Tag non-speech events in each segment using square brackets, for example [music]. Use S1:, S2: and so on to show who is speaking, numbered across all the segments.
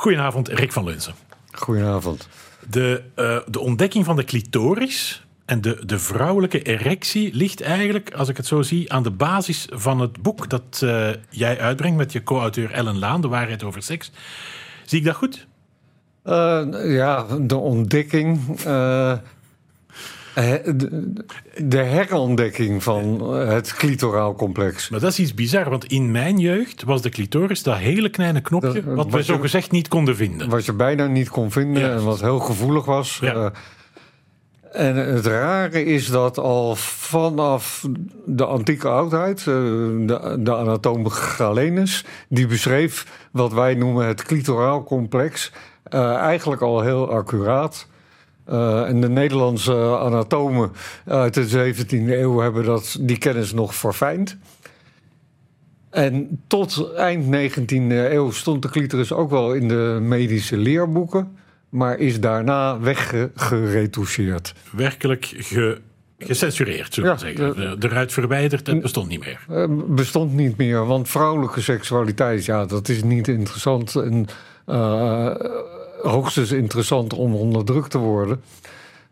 S1: Goedenavond, Rick van Lunzen.
S2: Goedenavond.
S1: De, uh, de ontdekking van de clitoris en de, de vrouwelijke erectie ligt eigenlijk, als ik het zo zie, aan de basis van het boek dat uh, jij uitbrengt met je co-auteur Ellen Laan, De Waarheid over Seks. Zie ik dat goed?
S2: Uh, ja, de ontdekking. De, de, herontdekking van het clitoraal complex.
S1: Maar dat is iets bizar, want in mijn jeugd was de clitoris dat hele kleine knopje wat we zo gezegd niet konden vinden.
S2: Wat je bijna niet kon vinden ja. en wat heel gevoelig was. Ja. Uh, en het rare is dat al vanaf de antieke oudheid, uh, de, de anatoom Galenus, die beschreef wat wij noemen het clitoraal complex, uh, eigenlijk al heel accuraat. Uh, en de Nederlandse anatomen uit de 17e eeuw hebben dat, die kennis nog verfijnd. En tot eind 19e eeuw stond de clitoris ook wel in de medische leerboeken, maar is daarna weggeretoucheerd.
S1: Werkelijk ge, gecensureerd, zullen we ja, zeggen. De, eruit verwijderd, het bestond niet meer.
S2: Uh, bestond niet meer, want vrouwelijke seksualiteit, ja, dat is niet interessant. En, uh, hoogstens interessant om onderdrukt te worden.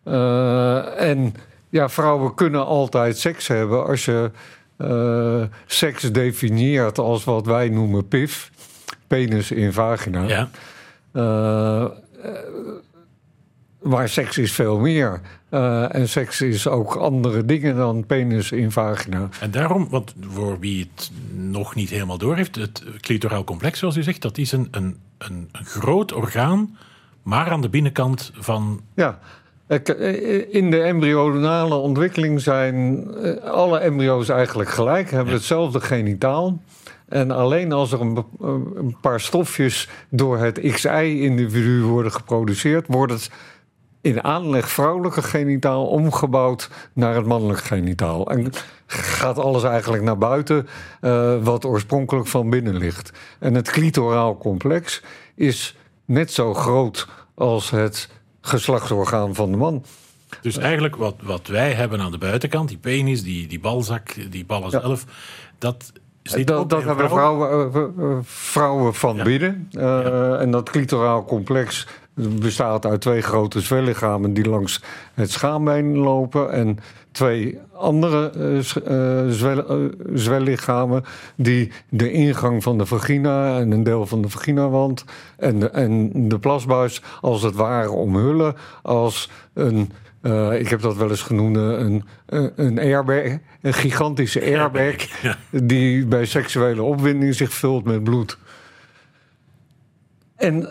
S2: Uh, en ja, vrouwen kunnen altijd seks hebben als je uh, seks definieert als wat wij noemen PIF, penis in vagina. Ja. Uh, maar seks is veel meer. Uh, en seks is ook andere dingen dan penis in vagina.
S1: En daarom, want voor wie het nog niet helemaal door heeft, het clitoraal complex, zoals u zegt, dat is een, een, een, groot orgaan, maar aan de binnenkant van.
S2: Ja. In de embryonale ontwikkeling zijn alle embryo's eigenlijk gelijk, hebben ja. hetzelfde genitaal. En alleen als er een, een paar stofjes door het XI-individu worden geproduceerd, wordt het in aanleg vrouwelijke genitaal omgebouwd naar het mannelijk genitaal. En gaat alles eigenlijk naar buiten, uh, wat oorspronkelijk van binnen ligt. En het clitoraal complex is net zo groot als het geslachtsorgaan van de man.
S1: Dus eigenlijk wat, wat wij hebben aan de buitenkant, die penis, die, die balzak, die ballen ja. zelf, dat
S2: dat, dat hebben vrouwen, vrouwen, vrouwen van ja. binnen. Uh, ja. En dat clitoraal complex bestaat uit twee grote zwellichamen die langs het schaambeen lopen. En twee andere uh, zwel, uh, zwellichamen die de ingang van de vagina en een deel van de vaginawand en de, en de plasbuis als het ware omhullen als een. Uh, ik heb dat wel eens genoemd, een, een airbag, een gigantische airbag, [laughs] ja. die bij seksuele opwinding zich vult met bloed. En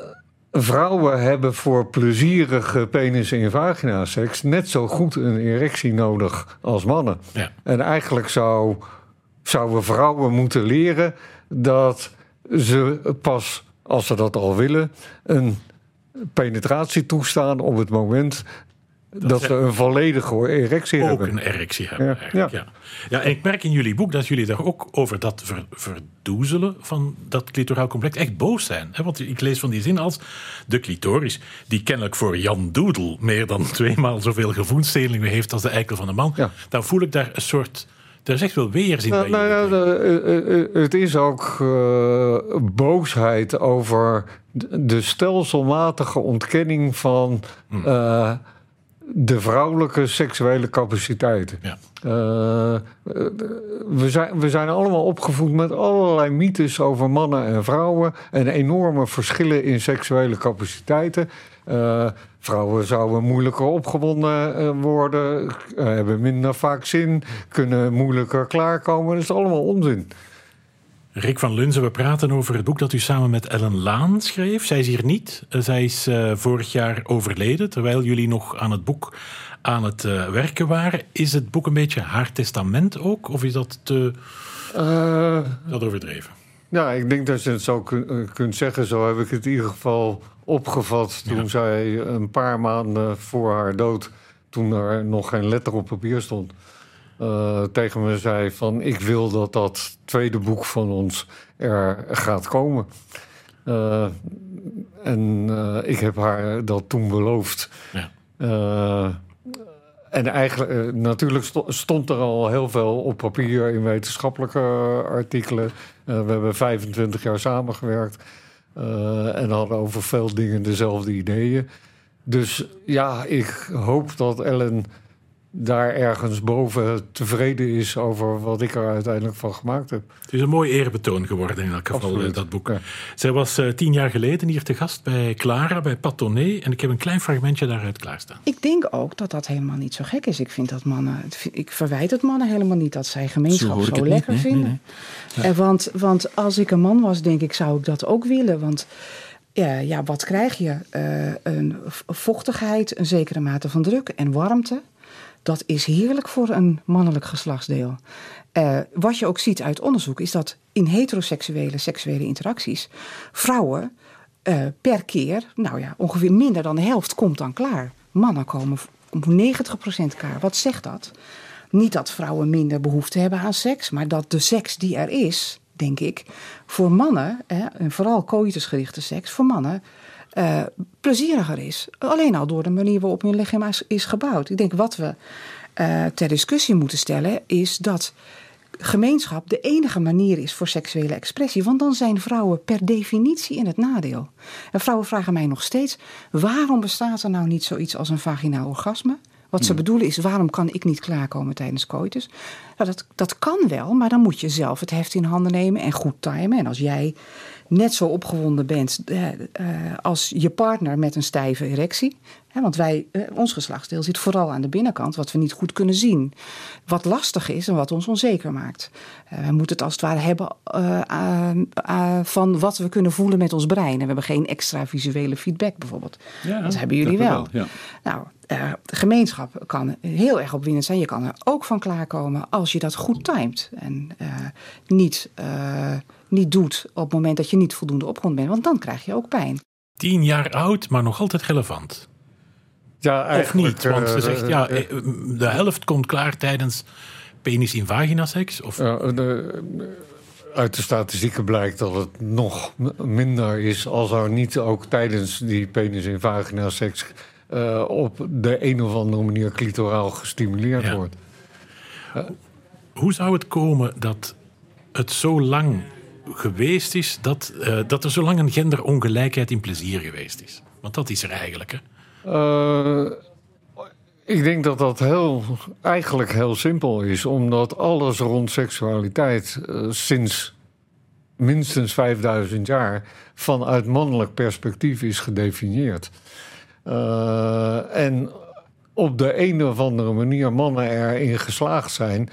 S2: Vrouwen hebben voor plezierige penis- en vagina-seks net zo goed een erectie nodig als mannen. Ja. En eigenlijk zou, zouden vrouwen moeten leren dat ze pas, als ze dat al willen, een penetratie toestaan op het moment dat, dat ze een volledige erectie
S1: ook
S2: hebben.
S1: Ook een erectie hebben, ja, ja. ja. en ik merk in jullie boek dat jullie daar ook over dat ver, verdoezelen van dat clitoraal complex echt boos zijn. Want ik lees van die zin als de clitoris, die kennelijk voor Jan Doedel meer dan [laughs] tweemaal zoveel gevoelstelingen heeft als de eikel van de man. Ja. Dan voel ik daar een soort... Er is echt wel weerzin
S2: nou, bij nou, ja, Het is ook uh, boosheid over de stelselmatige ontkenning van... Hmm. De vrouwelijke seksuele capaciteiten. Ja. Uh, we, zijn, we zijn allemaal opgevoed met allerlei mythes over mannen en vrouwen en enorme verschillen in seksuele capaciteiten. Uh, vrouwen zouden moeilijker opgewonden worden, hebben minder vaak zin, kunnen moeilijker klaarkomen. Dat is allemaal onzin.
S1: Rick van Lunzen, we praten over het boek dat u samen met Ellen Laan schreef. Zij is hier niet. Zij is uh, vorig jaar overleden, terwijl jullie nog aan het boek aan het uh, werken waren. Is het boek een beetje haar testament ook? Of is dat te uh, dat overdreven?
S2: Ja, ik denk dat je het zo kun, kunt zeggen. Zo heb ik het in ieder geval opgevat toen ja. zij een paar maanden voor haar dood... toen er nog geen letter op papier stond uh, tegen me zei van ik wil dat dat tweede boek van ons er gaat komen. Uh, en uh, ik heb haar dat toen beloofd. Ja. en eigenlijk, natuurlijk stond er al heel veel op papier in wetenschappelijke artikelen. we hebben 25 jaar samengewerkt. en hadden over veel dingen dezelfde ideeën. Dus ja, ik hoop dat Ellen daar ergens boven tevreden is over wat ik er uiteindelijk van gemaakt heb.
S1: Het is een mooi eerbetoon geworden in elk geval, Absoluut. dat boek. Zij was uh, tien jaar geleden hier te gast bij Clara, bij Patonné. En ik heb een klein fragmentje daaruit klaarstaan.
S3: Ik denk ook dat dat helemaal niet zo gek is. Ik vind dat mannen, ik verwijt het mannen helemaal niet dat zij gemeenschap zo, lekker vinden. Nee, want, want als ik een man was, denk ik, zou ik dat ook willen. Want ja, ja wat krijg je? Uh, een vochtigheid, een zekere mate van druk en warmte. Dat is heerlijk voor een mannelijk geslachtsdeel. Uh, wat je ook ziet uit onderzoek is dat in heteroseksuele seksuele interacties vrouwen uh, per keer, nou ja, ongeveer minder dan de helft komt dan klaar. Mannen komen om 90% klaar. Wat zegt dat? Niet dat vrouwen minder behoefte hebben aan seks, maar dat de seks die er is, denk ik, voor mannen, hè, en vooral coitusgerichte seks, voor mannen uh, plezieriger is. Alleen al door de manier waarop hun lichaam is, gebouwd. Ik denk wat we uh, ter discussie moeten stellen is dat gemeenschap de enige manier is voor seksuele expressie. Want dan zijn vrouwen per definitie in het nadeel. En vrouwen vragen mij nog steeds: waarom bestaat er nou niet zoiets als een vaginaal orgasme? Wat ze hmm. bedoelen is, waarom kan ik niet klaarkomen tijdens coitus? Nou, dat, dat kan wel, maar dan moet je zelf het heft in handen nemen en goed timen. En als jij net zo opgewonden bent eh, eh, als je partner met een stijve erectie. want wij, eh, ons geslachtsdeel zit vooral aan de binnenkant, wat we niet goed kunnen zien. Wat lastig is en wat ons onzeker maakt. we moeten het als het ware hebben van wat we kunnen voelen met ons brein. En we hebben geen extra visuele feedback bijvoorbeeld. Ja, dat hebben jullie wel. ja. Nou, de gemeenschap kan heel erg opwindend zijn. Je kan er ook van klaarkomen als je dat goed timet. En niet niet doet op het moment dat je niet voldoende opgrond bent. Want dan krijg je ook pijn.
S1: Tien jaar oud, maar nog altijd relevant. Ja, of niet? Want ze zegt, ja, uh, de helft komt klaar tijdens penis in vagina seks? Of?
S2: uit de statistieken blijkt dat het nog minder is als er niet ook tijdens die penis in vagina seks uh, op de een of andere manier clitoraal gestimuleerd wordt.
S1: Hoe zou het komen dat het zo lang geweest is dat, uh, dat er zo lang een genderongelijkheid in plezier geweest is. Want dat is er eigenlijk. Hè? Uh,
S2: ik denk dat dat heel, eigenlijk heel simpel is, omdat alles rond seksualiteit uh, sinds minstens 5000 jaar vanuit mannelijk perspectief is gedefinieerd. en op de een of andere manier mannen erin geslaagd zijn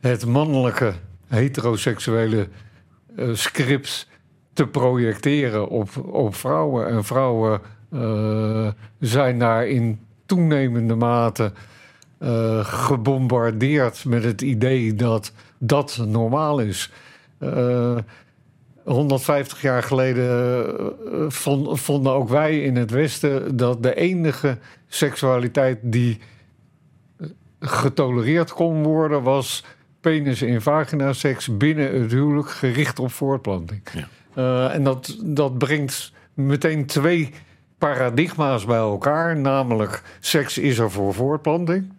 S2: het mannelijke heteroseksuele scripts te projecteren op, op vrouwen. En vrouwen uh, zijn daar in toenemende mate uh, gebombardeerd met het idee dat dat normaal is. 150 jaar geleden vonden ook wij in het Westen dat de enige seksualiteit die getolereerd kon worden was penis in vagina seks binnen het huwelijk gericht op voortplanting. Ja. Uh, en dat, dat brengt meteen twee paradigma's bij elkaar. Namelijk, seks is er voor voortplanting.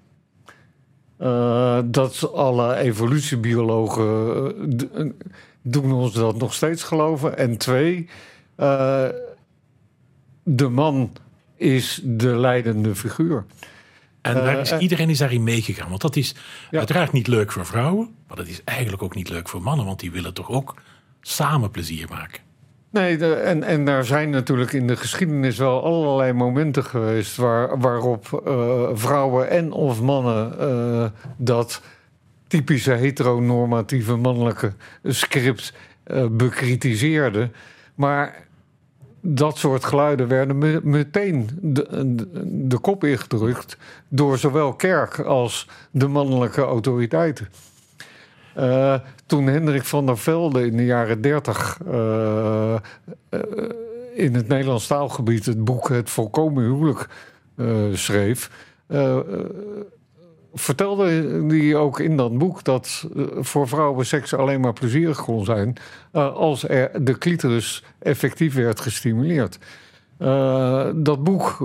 S2: Uh, dat alle evolutiebiologen uh, doen ons dat nog steeds geloven. En twee, de man is de leidende figuur.
S1: En daar is, iedereen is daarin meegegaan. Want dat is uiteraard niet leuk voor vrouwen. Maar dat is eigenlijk ook niet leuk voor mannen. Want die willen toch ook samen plezier maken.
S2: Nee, de, en, en daar zijn natuurlijk in de geschiedenis wel allerlei momenten geweest waar, waarop uh, vrouwen en of mannen uh, dat typische heteronormatieve mannelijke script uh, bekritiseerden. Maar dat soort geluiden werden meteen de, de, kop ingedrukt door zowel kerk als de mannelijke autoriteiten. Uh, toen Hendrik van der Velde in de jaren dertig uh, uh, in het Nederlands taalgebied het boek Het Volkomen Huwelijk schreef, vertelde hij ook in dat boek dat voor vrouwen seks alleen maar plezierig kon zijn als er de clitoris effectief werd gestimuleerd. Uh, dat boek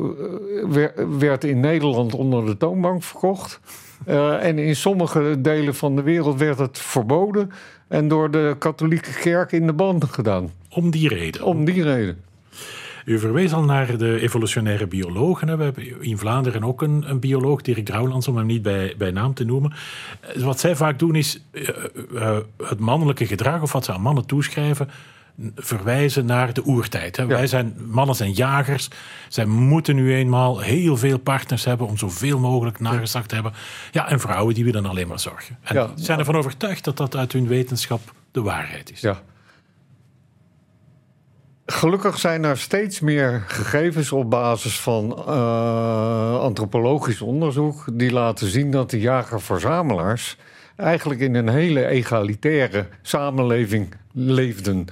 S2: werd in Nederland onder de toonbank verkocht. Uh, en in sommige delen van de wereld werd het verboden en door de katholieke kerk in de banden gedaan.
S1: Om die reden.
S2: Om die reden.
S1: U verwees al naar de evolutionaire biologen. We hebben in Vlaanderen ook een, een bioloog, Dirk Drouwlands, om hem niet bij, bij naam te noemen. Eh, wat zij vaak doen is uh, uh, het mannelijke gedrag, of wat ze aan mannen toeschrijven, verwijzen naar de oertijd. Hè. Wij zijn, mannen zijn jagers. Zij moeten nu eenmaal heel veel partners hebben om zoveel mogelijk nageslacht te hebben. Ja, en vrouwen die willen alleen maar zorgen. En ja. zijn ervan overtuigd dat dat uit hun wetenschap de waarheid is.
S2: Ja. Gelukkig zijn er steeds meer gegevens op basis van uh, antropologisch onderzoek die laten zien dat de jager-verzamelaars eigenlijk in een hele egalitaire samenleving leefden.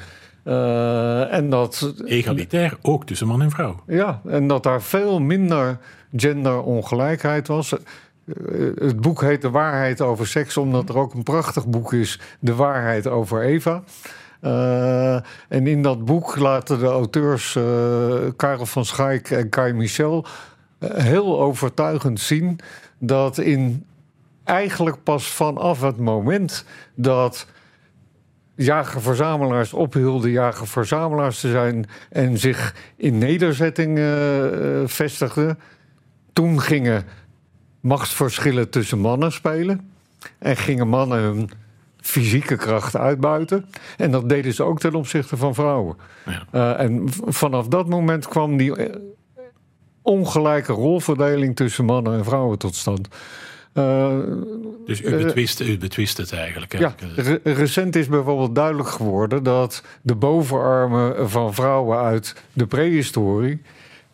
S2: Uh, en dat,
S1: Egalitair ook tussen man en vrouw.
S2: Ja, en dat daar veel minder genderongelijkheid was. Het boek heet De Waarheid over Seks, omdat er ook een prachtig boek is, De Waarheid over Eva. Uh, en in dat boek laten de auteurs uh, Karel van Schaik en Kai Michel heel overtuigend zien dat in eigenlijk pas vanaf het moment dat jager-verzamelaars ophielden jager-verzamelaars te zijn en zich in nederzetting uh, vestigden. Toen gingen machtsverschillen tussen mannen spelen en gingen mannen hun fysieke kracht uitbuiten. En dat deden ze ook ten opzichte van vrouwen. Ja. Uh, en vanaf dat moment kwam die ongelijke rolverdeling tussen mannen en vrouwen tot stand.
S1: Uh, dus u betwist, u betwist het eigenlijk.
S2: Ja, re recent is bijvoorbeeld duidelijk geworden dat de bovenarmen van vrouwen uit de prehistorie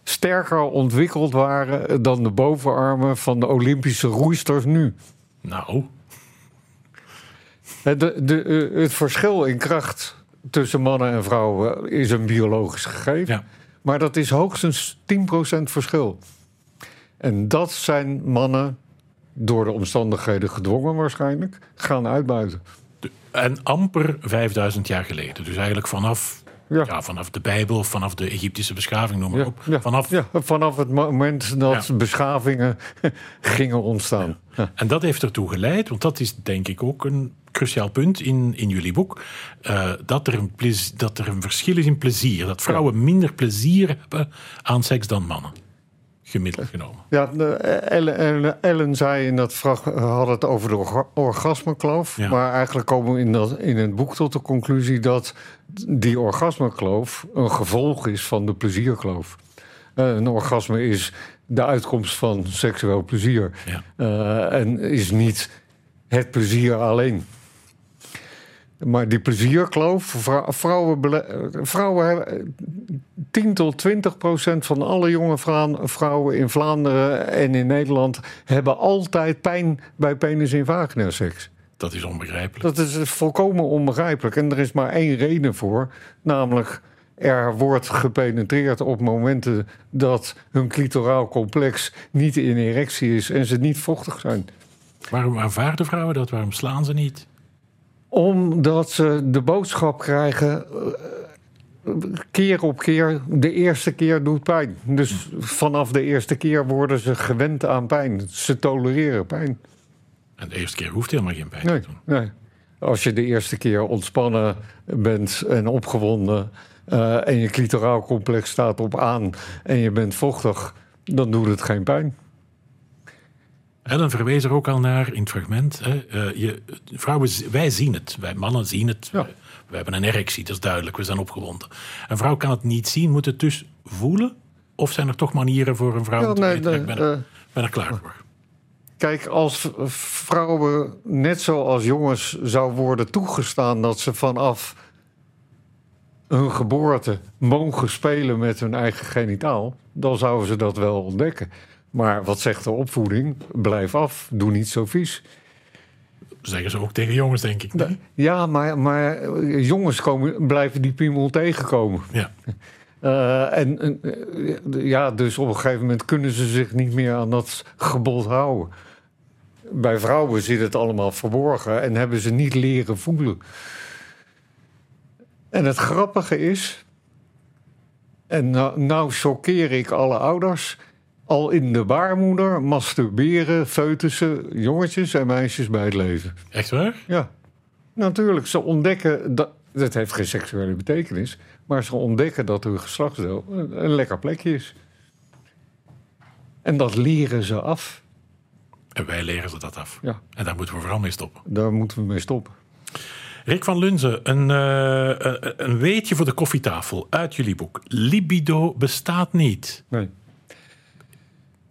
S2: sterker ontwikkeld waren dan de bovenarmen van de Olympische roeisters nu.
S1: Nou.
S2: De, de, het verschil in kracht tussen mannen en vrouwen is een biologisch gegeven. Ja. Maar dat is hoogstens 10% verschil. En dat zijn mannen door de omstandigheden gedwongen waarschijnlijk, gaan uitbuiten.
S1: En amper 5000 jaar geleden. Dus eigenlijk vanaf, ja. vanaf de Bijbel, vanaf de Egyptische beschaving, noem maar op.
S2: Vanaf... Ja, vanaf het moment dat beschavingen [laughs] gingen ontstaan.
S1: En dat heeft ertoe geleid, want dat is denk ik ook een cruciaal punt in, in jullie boek, uh, dat, er een dat er een verschil is in plezier. Dat vrouwen minder plezier hebben aan seks dan mannen gemiddeld genomen.
S2: Ja, Ellen, Ellen, zei in dat fragment, had het over de orgasmekloof. Maar eigenlijk komen we in, dat, in het boek tot de conclusie dat die orgasmekloof een gevolg is van de plezierkloof. Uh, een orgasme is de uitkomst van seksueel plezier. Ja. Uh, en is niet het plezier alleen. Maar die plezierkloof, vrouwen, vrouwen hebben 10 tot 20 procent van alle jonge vrouwen in Vlaanderen en in Nederland hebben altijd pijn bij penis in vagina seks.
S1: Dat is onbegrijpelijk.
S2: Dat is volkomen onbegrijpelijk. En er is maar één reden voor, namelijk er wordt gepenetreerd op momenten dat hun clitoraal complex niet in erectie is en ze niet vochtig zijn.
S1: Waarom aanvaarden vrouwen dat? Waarom slaan ze niet?
S2: Omdat ze de boodschap krijgen. Eh, keer op keer, de eerste keer doet pijn. Dus vanaf de eerste keer worden ze gewend aan pijn. Ze tolereren pijn.
S1: En de eerste keer hoeft helemaal geen pijn nee, te doen.
S2: Nee. Als je de eerste keer ontspannen bent en opgewonden. Uh, en je clitoraal complex staat op aan en je bent vochtig, dan doet het geen pijn.
S1: Ellen verwees er ook al naar in het fragment. Hè, uh, je, vrouwen, wij zien het, wij mannen zien het. Ja. We hebben een erectie, dat is duidelijk, we zijn opgewonden. Een vrouw kan het niet zien, moet het dus voelen? Of zijn er toch manieren voor een vrouw ja, om te nee, weten, nee, ik ben, er, uh, ben er klaar voor?
S2: Kijk, als vrouwen net zoals jongens zou worden toegestaan dat ze vanaf hun geboorte mogen spelen met hun eigen genitaal, dan zouden ze dat wel ontdekken. Maar wat zegt de opvoeding? Blijf af, doe niet zo vies.
S1: Zeggen ze ook tegen jongens, denk ik. Nee?
S2: Ja, maar, maar jongens komen, blijven die piemel tegenkomen. Ja. Uh, [laughs] en uh, ja, dus op een gegeven moment kunnen ze zich niet meer aan dat gebod houden. Bij vrouwen zit het allemaal verborgen en hebben ze niet leren voelen. En het grappige is, en nou, nou choqueer ik alle ouders al in de baarmoeder masturberen foetussen jongetjes en meisjes bij het leven.
S1: Echt waar?
S2: Ja, natuurlijk. Ze ontdekken dat Dat heeft geen seksuele betekenis. Maar ze ontdekken dat hun geslachtsdeel een, een lekker plekje is. En dat leren ze af.
S1: En wij leren ze dat af.
S2: Ja.
S1: En daar moeten we vooral mee stoppen.
S2: Daar moeten we mee stoppen.
S1: Rick van Lunze, een, uh, een weetje voor de koffietafel uit jullie boek. Libido bestaat niet.
S2: Nee.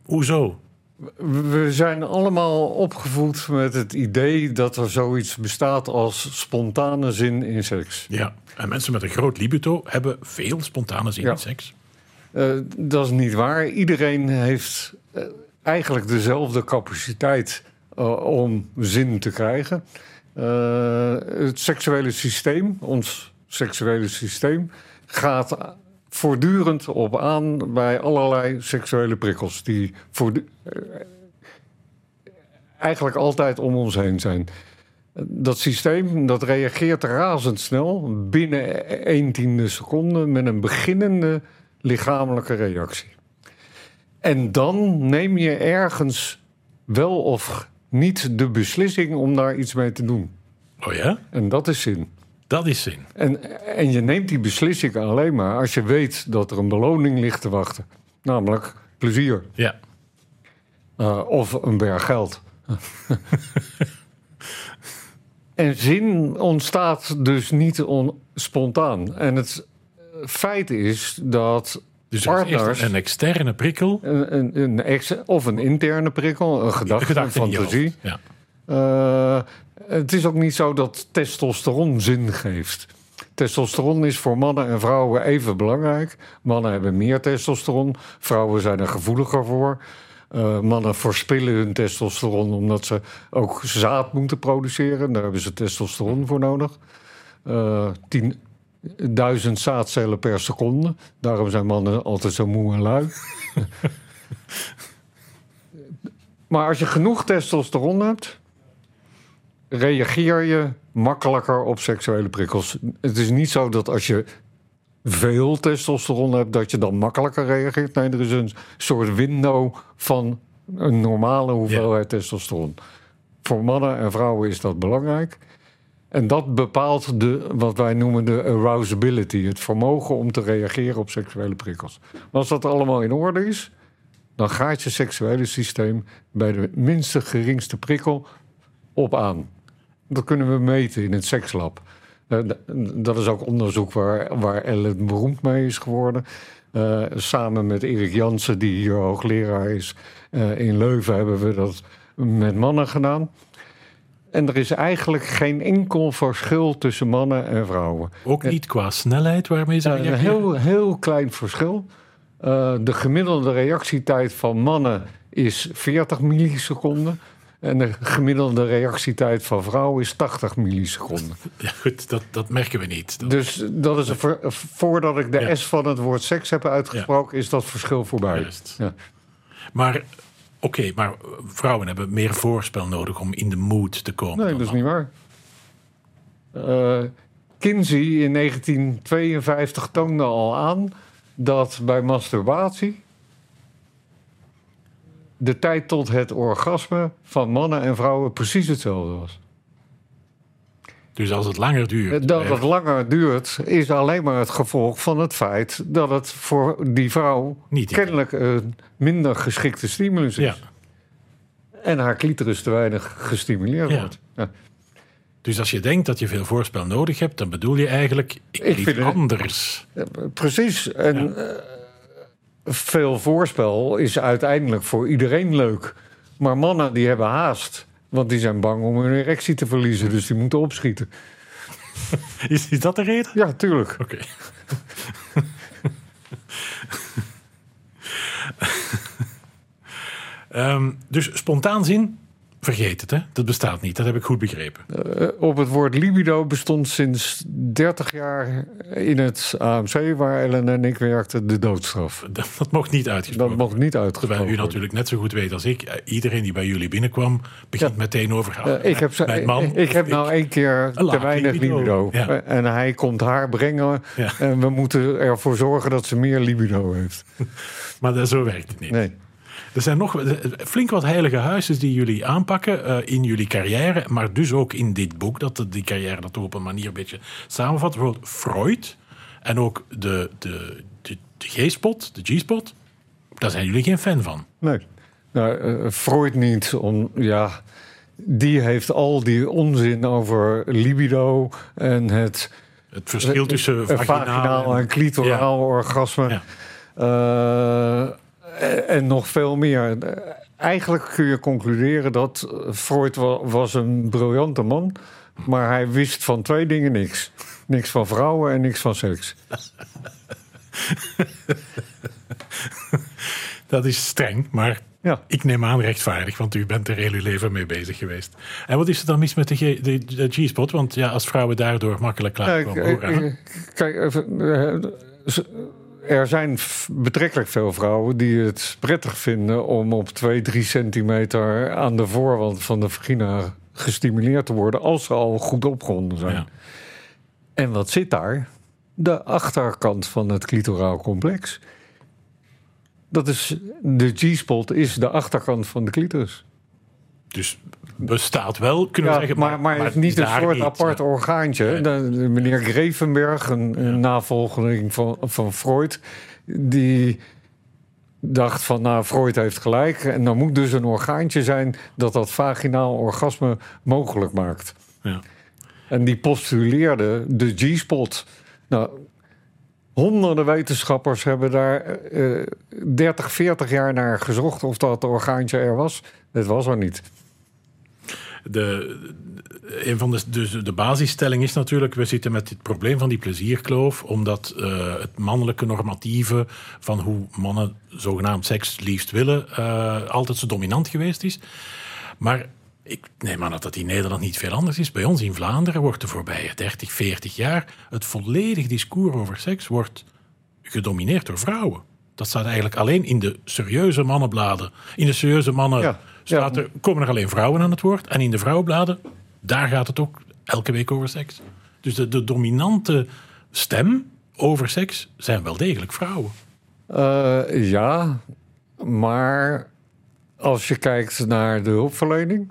S1: Hoezo?
S2: We zijn allemaal opgevoed met het idee dat er zoiets bestaat als spontane zin in seks.
S1: Ja, en mensen met een groot libido hebben veel spontane zin in seks.
S2: Uh, dat is niet waar. Iedereen heeft uh, eigenlijk dezelfde capaciteit uh, om zin te krijgen. het seksuele systeem, ons seksuele systeem, gaat voortdurend op aan bij allerlei seksuele prikkels die voor eigenlijk altijd om ons heen zijn. Dat systeem dat reageert razendsnel binnen 1 tiende seconde met een beginnende lichamelijke reactie. En dan neem je ergens wel of niet de beslissing om daar iets mee te doen.
S1: Oh ja?
S2: En dat is zin.
S1: Dat is zin.
S2: En, en je neemt die beslissing alleen maar als je weet dat er een beloning ligt te wachten. Namelijk plezier.
S1: Ja.
S2: Uh, of een berg geld. [laughs] en zin ontstaat dus niet on spontaan. En het feit is dat
S1: dus partners... een externe prikkel?
S2: Een, een, een ex of een interne prikkel, een gedachte, een fantasie.
S1: Ja.
S2: Uh, het is ook niet zo dat testosteron zin geeft. Testosteron is voor mannen en vrouwen even belangrijk. Mannen hebben meer testosteron, vrouwen zijn er gevoeliger voor. Uh, mannen verspillen hun testosteron omdat ze ook zaad moeten produceren. Daar hebben ze testosteron voor nodig. Uh, tien, duizend zaadcellen per seconde. Daarom zijn mannen altijd zo moe en lui. [laughs] maar als je genoeg testosteron hebt, reageer je makkelijker op seksuele prikkels. Het is niet zo dat als je veel testosteron hebt, dat je dan makkelijker reageert. Nee, er is een soort window van een normale hoeveelheid ja. testosteron. Voor mannen en vrouwen is dat belangrijk. En dat bepaalt de, wat wij noemen de arousability, het vermogen om te reageren op seksuele prikkels. Maar als dat allemaal in orde is, dan gaat je seksuele systeem bij de minste geringste prikkel op aan. Dat kunnen we meten in het sekslab. Dat is ook onderzoek waar, waar Ellen beroemd mee is geworden. Uh, samen met Erik Jansen, die hier hoogleraar is uh, in Leuven, hebben we dat met mannen gedaan. En er is eigenlijk geen enkel verschil tussen mannen en vrouwen.
S1: Ook niet qua snelheid waarmee ze
S2: Een heel, heel klein verschil. De gemiddelde reactietijd van mannen is 40 milliseconden. En de gemiddelde reactietijd van vrouwen is 80 milliseconden. [laughs]
S1: Ja, goed, dat, dat merken we niet. Dat...
S2: Dus dat is voordat ik de ja. S van het woord seks heb uitgesproken, ja. is dat verschil voorbij. Ja.
S1: Maar oké, okay, maar vrouwen hebben meer voorspel nodig om in de mood te komen.
S2: Nee, dat is niet waar. Uh, Kinsey in 1952 toonde al aan dat bij masturbatie de tijd tot het orgasme van mannen en vrouwen precies hetzelfde was.
S1: Dus als het langer duurt.
S2: Dat het langer duurt, is alleen maar het gevolg van het feit dat het voor die vrouw
S1: Niet
S2: kennelijk een minder geschikte stimulus is.
S1: Ja.
S2: En haar clitoris te weinig gestimuleerd
S1: Ja.
S2: wordt. Ja.
S1: Dus als je denkt dat je veel voorspel nodig hebt, dan bedoel je eigenlijk ik,
S2: Ik
S1: iets
S2: vind
S1: anders.
S2: Precies. En eh, veel voorspel is uiteindelijk voor iedereen leuk. Maar mannen die hebben haast. Want die zijn bang om hun erectie te verliezen. Dus die moeten opschieten. [laughs]
S1: Is, is dat de reden?
S2: Ja, tuurlijk.
S1: Oké. [laughs] Ehm, dus spontaan zin, vergeet het, hè? Dat bestaat niet. Dat heb ik goed begrepen.
S2: Eh, op het woord libido bestond sinds 30 jaar in het AMC... waar Ellen en ik werkten, de doodstraf.
S1: Dat, dat mocht niet
S2: Dat
S1: uitgesproken
S2: mocht niet
S1: Terwijl
S2: uitgesproken
S1: u
S2: worden.
S1: natuurlijk net zo goed weet als ik. eh, Iedereen die bij jullie binnenkwam, begint meteen over.
S2: Eh, ik heb,
S1: mijn man,
S2: ik, ik heb nou één keer te weinig
S1: libido.
S2: libido.
S1: Ja.
S2: Eh, En hij komt haar brengen.
S1: Ja.
S2: En we moeten ervoor zorgen dat ze meer libido heeft. [laughs]
S1: Maar dat, zo werkt het niet.
S2: Nee.
S1: Er zijn nog flink wat heilige huizen die jullie aanpakken uh, in jullie carrière, maar dus ook in dit boek, dat die carrière dat op een manier een beetje samenvat. Bijvoorbeeld Freud en ook de, de, de, de G-spot, de G-spot. Daar zijn jullie geen fan van.
S2: Nee. Nou, uh, Freud niet. Om, ja, die heeft al die onzin over libido en het...
S1: Het verschil tussen vaginaal,
S2: vaginaal en clitoraal orgasme. Ja. Uh, en nog veel meer. Eigenlijk kun je concluderen dat Freud was een briljante man... maar hij wist van twee dingen niks. Niks van vrouwen en niks van seks. [laughs]
S1: dat is streng, maar ja. ik neem aan rechtvaardig, want u bent er heel uw leven mee bezig geweest. En wat is er dan mis met de, de, G-spot? Want ja, als vrouwen daardoor makkelijk klaarkomen.
S2: Kijk, eh, er zijn betrekkelijk veel vrouwen die het prettig vinden om op 2, 3 centimeter aan de voorwand van de vagina gestimuleerd te worden als ze al goed opgewonden zijn. Ja. En wat zit daar? De achterkant van het clitoraal complex. Dat is, de G-spot is de achterkant van de clitoris.
S1: Dus bestaat wel, kunnen we zeggen.
S2: Maar, maar, maar, maar het is niet een soort apart orgaantje. De, meneer Grevenberg, een, navolgeling van, van Freud, die dacht van, nou, Freud heeft gelijk. En dan moet dus een orgaantje zijn dat dat vaginaal orgasme mogelijk maakt. Ja. En die postuleerde de G-spot. Nou, honderden wetenschappers hebben daar uh, 30, 40 jaar naar gezocht of dat orgaantje er was. Het was er niet.
S1: De, een van de, dus de basisstelling is natuurlijk, we zitten met het probleem van die plezierkloof, omdat uh, het mannelijke normatieve van hoe mannen zogenaamd seks liefst willen, uh, altijd zo dominant geweest is. Maar ik neem aan dat dat in Nederland niet veel anders is. Bij ons in Vlaanderen wordt de voorbije 30, 40 jaar het volledig discours over seks wordt gedomineerd door vrouwen. Dat staat eigenlijk alleen in de serieuze mannenbladen. In de serieuze mannen ja, staat er, komen er alleen vrouwen aan het woord. En in de vrouwenbladen, daar gaat het ook elke week over seks. Dus de, de dominante stem over seks zijn wel degelijk vrouwen.
S2: Uh, ja, maar als je kijkt naar de hulpverlening,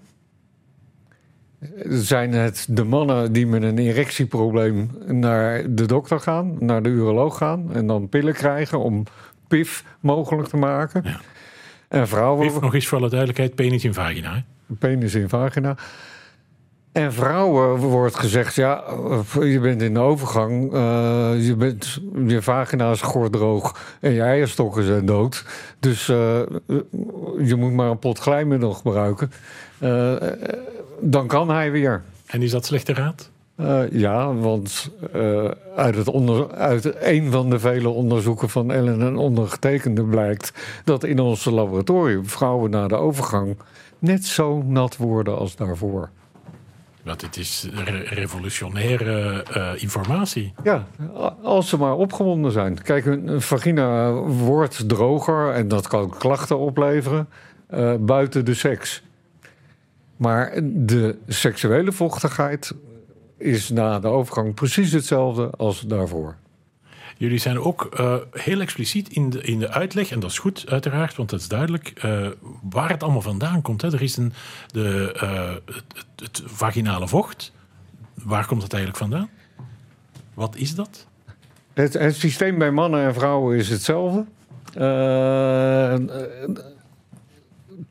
S2: zijn het de mannen die met een erectieprobleem naar de dokter gaan, naar de uroloog gaan en dan pillen krijgen om PIF mogelijk te maken. Ja.
S1: En vrouwen. PIF nog eens voor alle duidelijkheid: penis in vagina. Hè?
S2: Penis in vagina. En vrouwen wordt gezegd, ja, je bent in de overgang, uh, je, bent, je vagina is gordroog en je eierstokken zijn dood. Dus uh, je moet maar een pot glijmiddel gebruiken. Uh, dan kan hij weer.
S1: En is dat slechte raad?
S2: Uh, ja, want uh, uit, het onder, uit een van de vele onderzoeken van Ellen en ondergetekende blijkt dat in ons laboratorium vrouwen na de overgang net zo nat worden als daarvoor.
S1: Want het is revolutionaire uh, informatie.
S2: Ja, als ze maar opgewonden zijn. Kijk, een vagina wordt droger en dat kan klachten opleveren buiten de seks. Maar de seksuele vochtigheid is na de overgang precies hetzelfde als daarvoor.
S1: Jullie zijn ook uh, heel expliciet in de, in de uitleg, en dat is goed uiteraard, want dat is duidelijk, uh, waar het allemaal vandaan komt. Hè. Er is een, de, uh, het, het, vaginale vocht. Waar komt dat eigenlijk vandaan? Wat is dat?
S2: Het, het systeem bij mannen en vrouwen is hetzelfde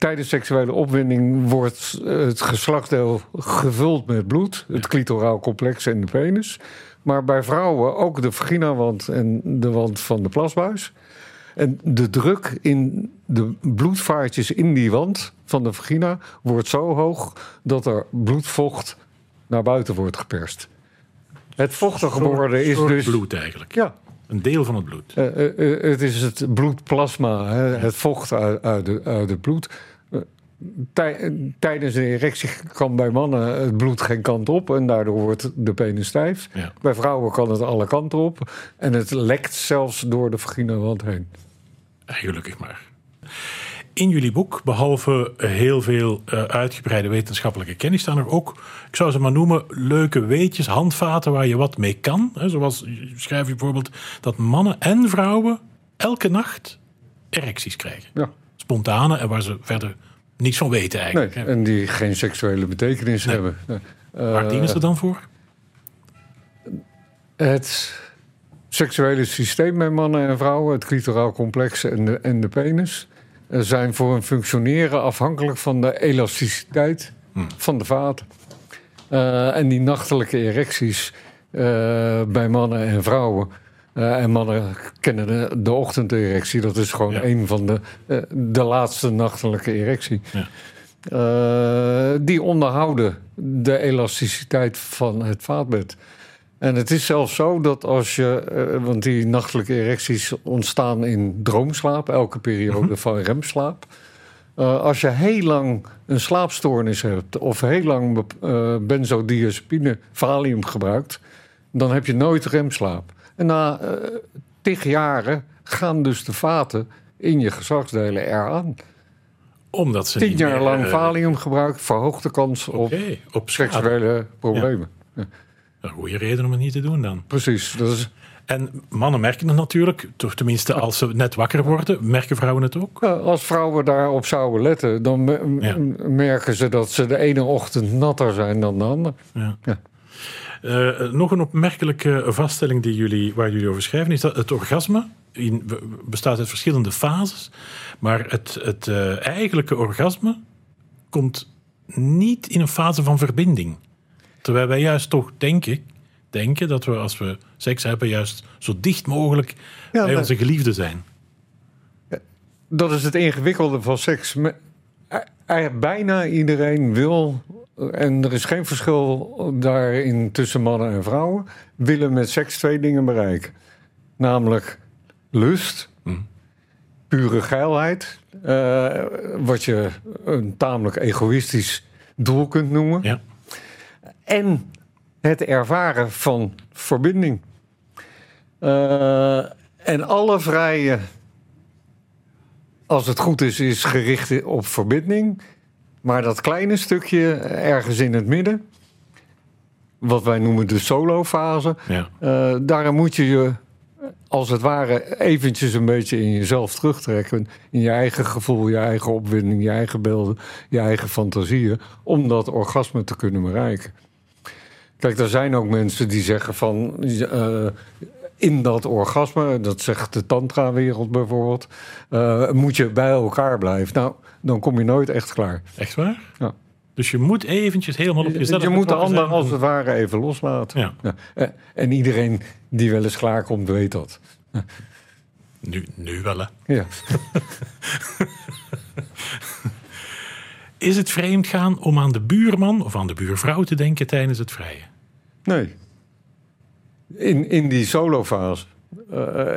S2: tijdens seksuele opwinding wordt het geslachtsdeel gevuld met bloed, het clitoraal complex en de penis. Maar bij vrouwen ook de vaginawand en de wand van de plasbuis. En de druk in de bloedvaartjes in die wand van de vagina wordt zo hoog dat er bloedvocht naar buiten wordt geperst. Het vochtige worden is dus.
S1: bloed eigenlijk.
S2: Ja.
S1: Een deel van het bloed. Uh,
S2: uh, het is het bloedplasma, hè, het vocht uit, uit, de, uit het bloed tijdens een erectie kan bij mannen het bloed geen kant op en daardoor wordt de penis stijf. Bij vrouwen kan het alle kanten op en het lekt zelfs door de vaginawand heen.
S1: Gelukkig maar. In jullie boek, behalve heel veel uh, uitgebreide wetenschappelijke kennis, staan er ook, ik zou ze maar noemen, leuke weetjes, handvaten waar je wat mee kan. Zoals schrijf je bijvoorbeeld dat mannen en vrouwen elke nacht erecties krijgen.
S2: Ja
S1: spontane en waar ze verder niets van weten eigenlijk.
S2: Nee, en die geen seksuele betekenis hebben.
S1: waar dienen ze dan voor?
S2: Het seksuele systeem bij mannen en vrouwen, het clitoraal complex en de, en de penis, zijn voor hun functioneren afhankelijk van de elasticiteit hmm. van de vaat. Uh, en die nachtelijke erecties uh, bij mannen en vrouwen. Uh, en mannen kennen de, de ochtenderectie. Dat is gewoon ja. een van de, de laatste nachtelijke erectie. Ja. die onderhouden de elasticiteit van het vaatbed. En het is zelfs zo dat als je, eh, want die nachtelijke erecties ontstaan in droomslaap, elke periode mhm. van remslaap. Als je heel lang een slaapstoornis hebt of heel lang benzodiazepine, valium gebruikt, dan heb je nooit remslaap. En na uh, tig jaren gaan dus de vaten in je geslachtsdelen eraan.
S1: Omdat ze
S2: Tien jaar lang valium gebruikt verhoogt de kans op, op seksuele problemen. Ja.
S1: Een goede reden om het niet te doen dan.
S2: Precies. Dat is...
S1: En mannen merken het natuurlijk, toch tenminste als ze net wakker worden, merken vrouwen het ook?
S2: Ja, als vrouwen daarop zouden letten, dan merken ze dat ze de ene ochtend natter zijn dan de andere. Ja.
S1: Uh, nog een opmerkelijke vaststelling die jullie, waar jullie over schrijven, is dat het orgasme in, bestaat uit verschillende fases, maar het, het uh, eigenlijke orgasme komt niet in een fase van verbinding. Terwijl wij juist toch denken, denken dat we als we seks hebben, juist zo dicht mogelijk bij onze geliefde zijn.
S2: Dat is het ingewikkelde van seks. Bijna iedereen wil, en er is geen verschil daarin tussen mannen en vrouwen, willen met seks twee dingen bereiken. Namelijk lust, hm. pure geilheid, uh, wat je een tamelijk egoïstisch doel kunt noemen. Ja en het ervaren van verbinding. Uh, en alle vrije, als het goed is, is gericht op verbinding. Maar dat kleine stukje ergens in het midden, wat wij noemen de solo-fase, ja. uh, daar moet je je als het ware eventjes een beetje in jezelf terugtrekken. In je eigen gevoel, je eigen opwinding, je eigen beelden, je eigen fantasieën. Om dat orgasme te kunnen bereiken. Kijk, er zijn ook mensen die zeggen van. Uh, in dat orgasme, dat zegt de tantra-wereld bijvoorbeeld, uh, moet je bij elkaar blijven. Nou, dan kom je nooit echt klaar.
S1: Echt waar? Ja. Dus je moet eventjes helemaal op jezelf...
S2: Je moet de ander als het ware even loslaten. Ja. ja. Eh, en iedereen die wel eens klaar komt, weet dat.
S1: Nu, nu wel, hè?
S2: Ja. [laughs]
S1: Is het vreemd gaan om aan de buurman of aan de buurvrouw te denken tijdens het vrije?
S2: Nee. In, in die solofase. Uh,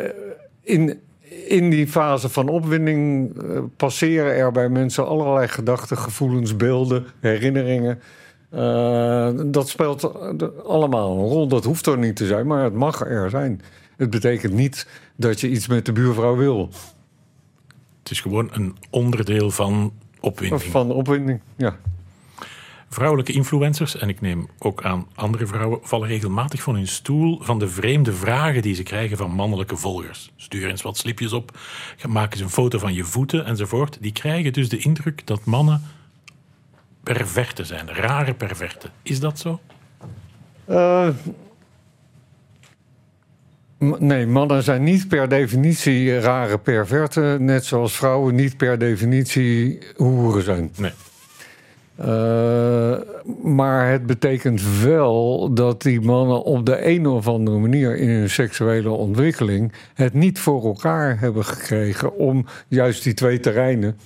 S2: in, in die fase van opwinding uh, passeren er bij mensen allerlei gedachten, gevoelens, beelden, herinneringen. Uh, dat speelt allemaal een rol. Dat hoeft er niet te zijn, maar het mag er zijn. Het betekent niet dat je iets met de buurvrouw wil.
S1: Het is gewoon een onderdeel van opwinding.
S2: Van opwinding, ja.
S1: Vrouwelijke influencers, en ik neem ook aan andere vrouwen, vallen regelmatig van hun stoel van de vreemde vragen die ze krijgen van mannelijke volgers. Stuur eens wat slipjes op, maak eens een foto van je voeten enzovoort. Die krijgen dus de indruk dat mannen perverte zijn, rare perverte. Is dat zo? Uh,
S2: nee, mannen zijn niet per definitie rare perverte, net zoals vrouwen niet per definitie hoeren zijn.
S1: Nee.
S2: Uh, maar het betekent wel dat die mannen op de een of andere manier in hun seksuele ontwikkeling het niet voor elkaar hebben gekregen om juist die twee terreinen,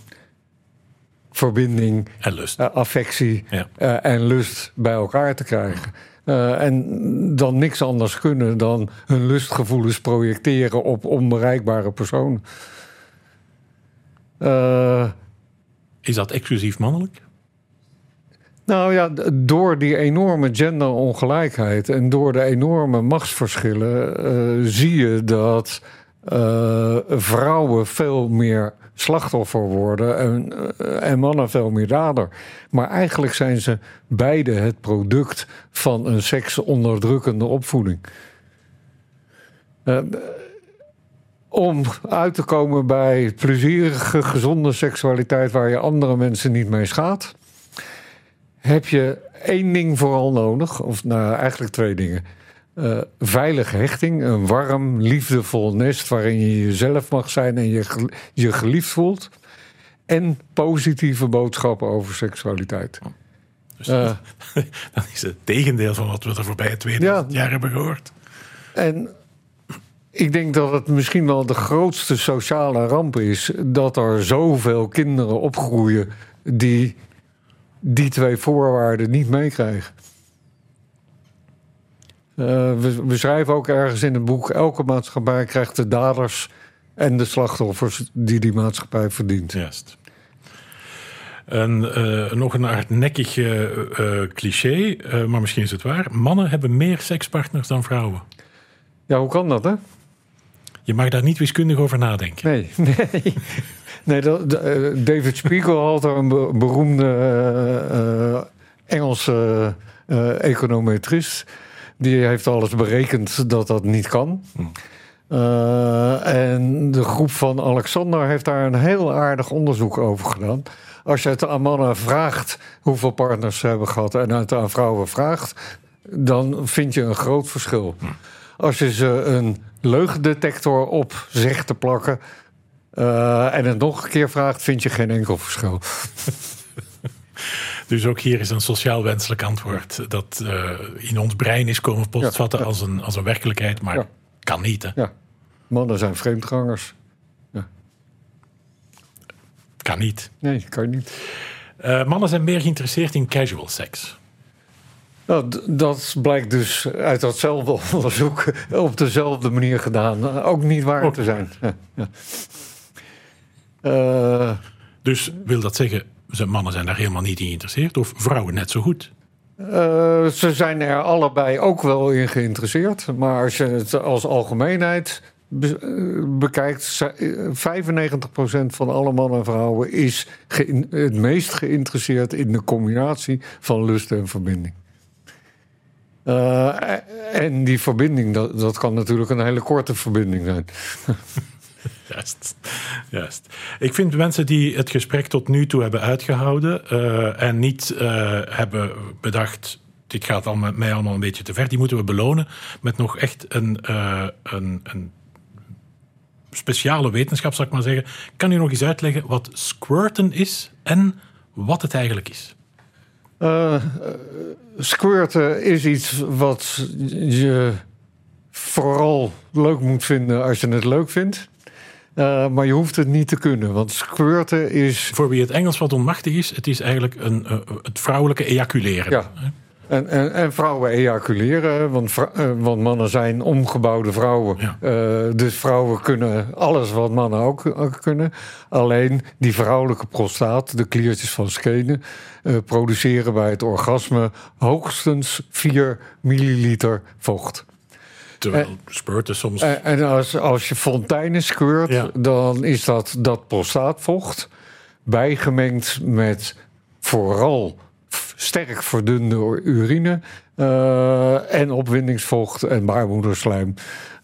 S2: verbinding,
S1: en lust.
S2: Uh, affectie ja. uh, en lust bij elkaar te krijgen. en dan niks anders kunnen dan hun lustgevoelens projecteren op onbereikbare personen.
S1: Is dat exclusief mannelijk?
S2: Nou ja, door die enorme genderongelijkheid en door de enorme machtsverschillen uh, zie je dat uh, vrouwen veel meer slachtoffer worden en, uh, en, mannen veel meer dader. Maar eigenlijk zijn ze beide het product van een seksonderdrukkende opvoeding. om uit te komen bij plezierige, gezonde seksualiteit waar je andere mensen niet mee schaadt, heb je één ding vooral nodig, of nou eigenlijk twee dingen. Uh, veilige hechting, een warm, liefdevol nest waarin je jezelf mag zijn en je je geliefd voelt. En positieve boodschappen over seksualiteit.
S1: Dus uh, [laughs] dat is het tegendeel van wat we er voorbij 2000 jaar hebben gehoord.
S2: En ik denk dat het misschien wel de grootste sociale ramp is dat er zoveel kinderen opgroeien die die twee voorwaarden niet meekrijgen. Uh, we, we, schrijven ook ergens in het boek: elke maatschappij krijgt de daders en de slachtoffers die die maatschappij verdient.
S1: Juist. En uh, nog een hardnekkig uh, cliché, maar misschien is het waar. Mannen hebben meer sekspartners dan vrouwen.
S2: Ja, hoe kan dat, hè?
S1: Je mag daar niet wiskundig over nadenken.
S2: Nee, [laughs] nee. nee dat, David Spiegel had een beroemde Engelse econometrist. Die heeft alles berekend dat dat niet kan. Hm. en de groep van Alexander heeft daar een heel aardig onderzoek over gedaan. Als je het aan mannen vraagt hoeveel partners ze hebben gehad en het aan vrouwen vraagt, dan vind je een groot verschil. Hm. Als je ze een leugendetector op zegt te plakken uh, en het nog een keer vraagt, vind je geen enkel verschil. [laughs]
S1: Dus ook hier is een sociaal wenselijk antwoord dat uh, in ons brein is komen postvatten ja, ja. als, een, als een werkelijkheid, maar kan niet. Hè?
S2: Ja. Mannen zijn vreemdgangers.
S1: Kan niet.
S2: Nee, kan niet.
S1: Uh, mannen zijn meer geïnteresseerd in casual seks.
S2: Nou, dat blijkt dus uit datzelfde [laughs] onderzoek op dezelfde manier gedaan. Ook niet waar Ook te zijn. [laughs]
S1: Uh, dus wil dat zeggen, mannen zijn daar helemaal niet in geïnteresseerd? Of vrouwen net zo goed?
S2: Uh, ze zijn er allebei ook wel in geïnteresseerd. Maar als je het als algemeenheid be bekijkt, 95% van alle mannen en vrouwen is het meest geïnteresseerd in de combinatie van lust en verbinding. Uh, en die verbinding, dat, dat kan natuurlijk een hele korte verbinding zijn. [laughs]
S1: Juist. Ik vind mensen die het gesprek tot nu toe hebben uitgehouden uh, en niet uh, hebben bedacht dit gaat allemaal, mij allemaal een beetje te ver. Die moeten we belonen met nog echt een, een, een speciale wetenschap, zal ik maar zeggen. Kan u nog eens uitleggen wat squirten is en wat het eigenlijk is?
S2: Uh, squirten is iets wat je vooral leuk moet vinden als je het leuk vindt. Uh, maar je hoeft het niet te kunnen, want squirten is...
S1: Voor wie het Engels wat onmachtig is, het is eigenlijk een, uh, het vrouwelijke ejaculeren.
S2: Ja. En, en, en, vrouwen ejaculeren, want, uh, want, mannen zijn omgebouwde vrouwen. Ja. Uh, dus vrouwen kunnen alles wat mannen ook, ook, kunnen. Alleen die vrouwelijke prostaat, de kliertjes van schenen, uh, produceren bij het orgasme hoogstens 4 milliliter vocht.
S1: Terwijl spurten soms.
S2: En, en als, als je fonteinen ja. dan is dat, dat prostaatvocht bijgemengd met vooral sterk verdunde urine uh, en opwindingsvocht en baarmoederslijm.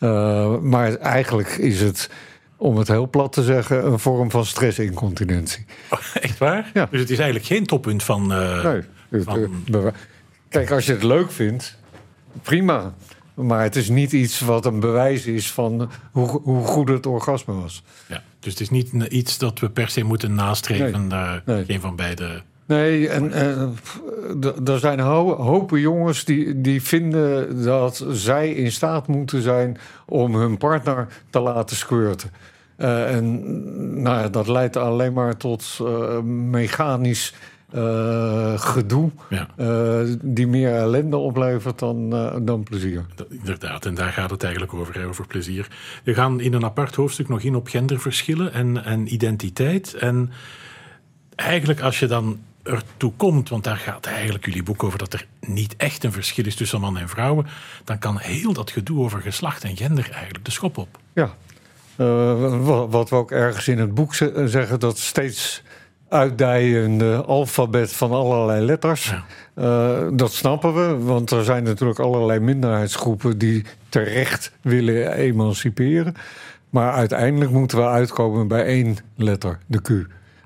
S2: Uh, maar eigenlijk is het, om het heel plat te zeggen, een vorm van stressincontinentie.
S1: Oh, [laughs] echt waar? Ja. Dus het is eigenlijk geen toppunt van. Uh, nee. Van...
S2: Kijk, als je het leuk vindt, prima. Maar het is niet iets wat een bewijs is van hoe, hoe goed het orgasme was.
S1: Ja, dus het is niet iets dat we per se moeten nastreven. Nee. Nee. Geen van beide.
S2: Nee, en er zijn ho hopen jongens die, die vinden dat zij in staat moeten zijn om hun partner te laten squirten. Uh, en nou, dat leidt alleen maar tot uh, mechanisch uh, gedoe. Ja. die meer ellende oplevert dan, dan plezier.
S1: Inderdaad, en daar gaat het eigenlijk over, over plezier. We gaan in een apart hoofdstuk nog in op genderverschillen en, en identiteit. En eigenlijk als je dan ertoe komt, want daar gaat eigenlijk jullie boek over dat er niet echt een verschil is tussen man en vrouwen, dan kan heel dat gedoe over geslacht en gender eigenlijk de schop op.
S2: Ja, uh, wat we ook ergens in het boek zeggen, dat steeds uitdijende alfabet van allerlei letters. Ja. Uh, dat snappen we, want er zijn natuurlijk allerlei minderheidsgroepen die terecht willen emanciperen. Maar uiteindelijk moeten we uitkomen bij één letter, de Q.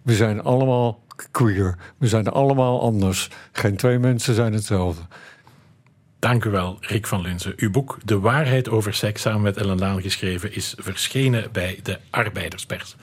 S2: We zijn allemaal queer. We zijn allemaal anders. Geen twee mensen zijn hetzelfde.
S1: Dank u wel, Rick van Linzen. Uw boek De Waarheid over Seks, samen met Ellen Laan geschreven, is verschenen bij de Arbeiderspers.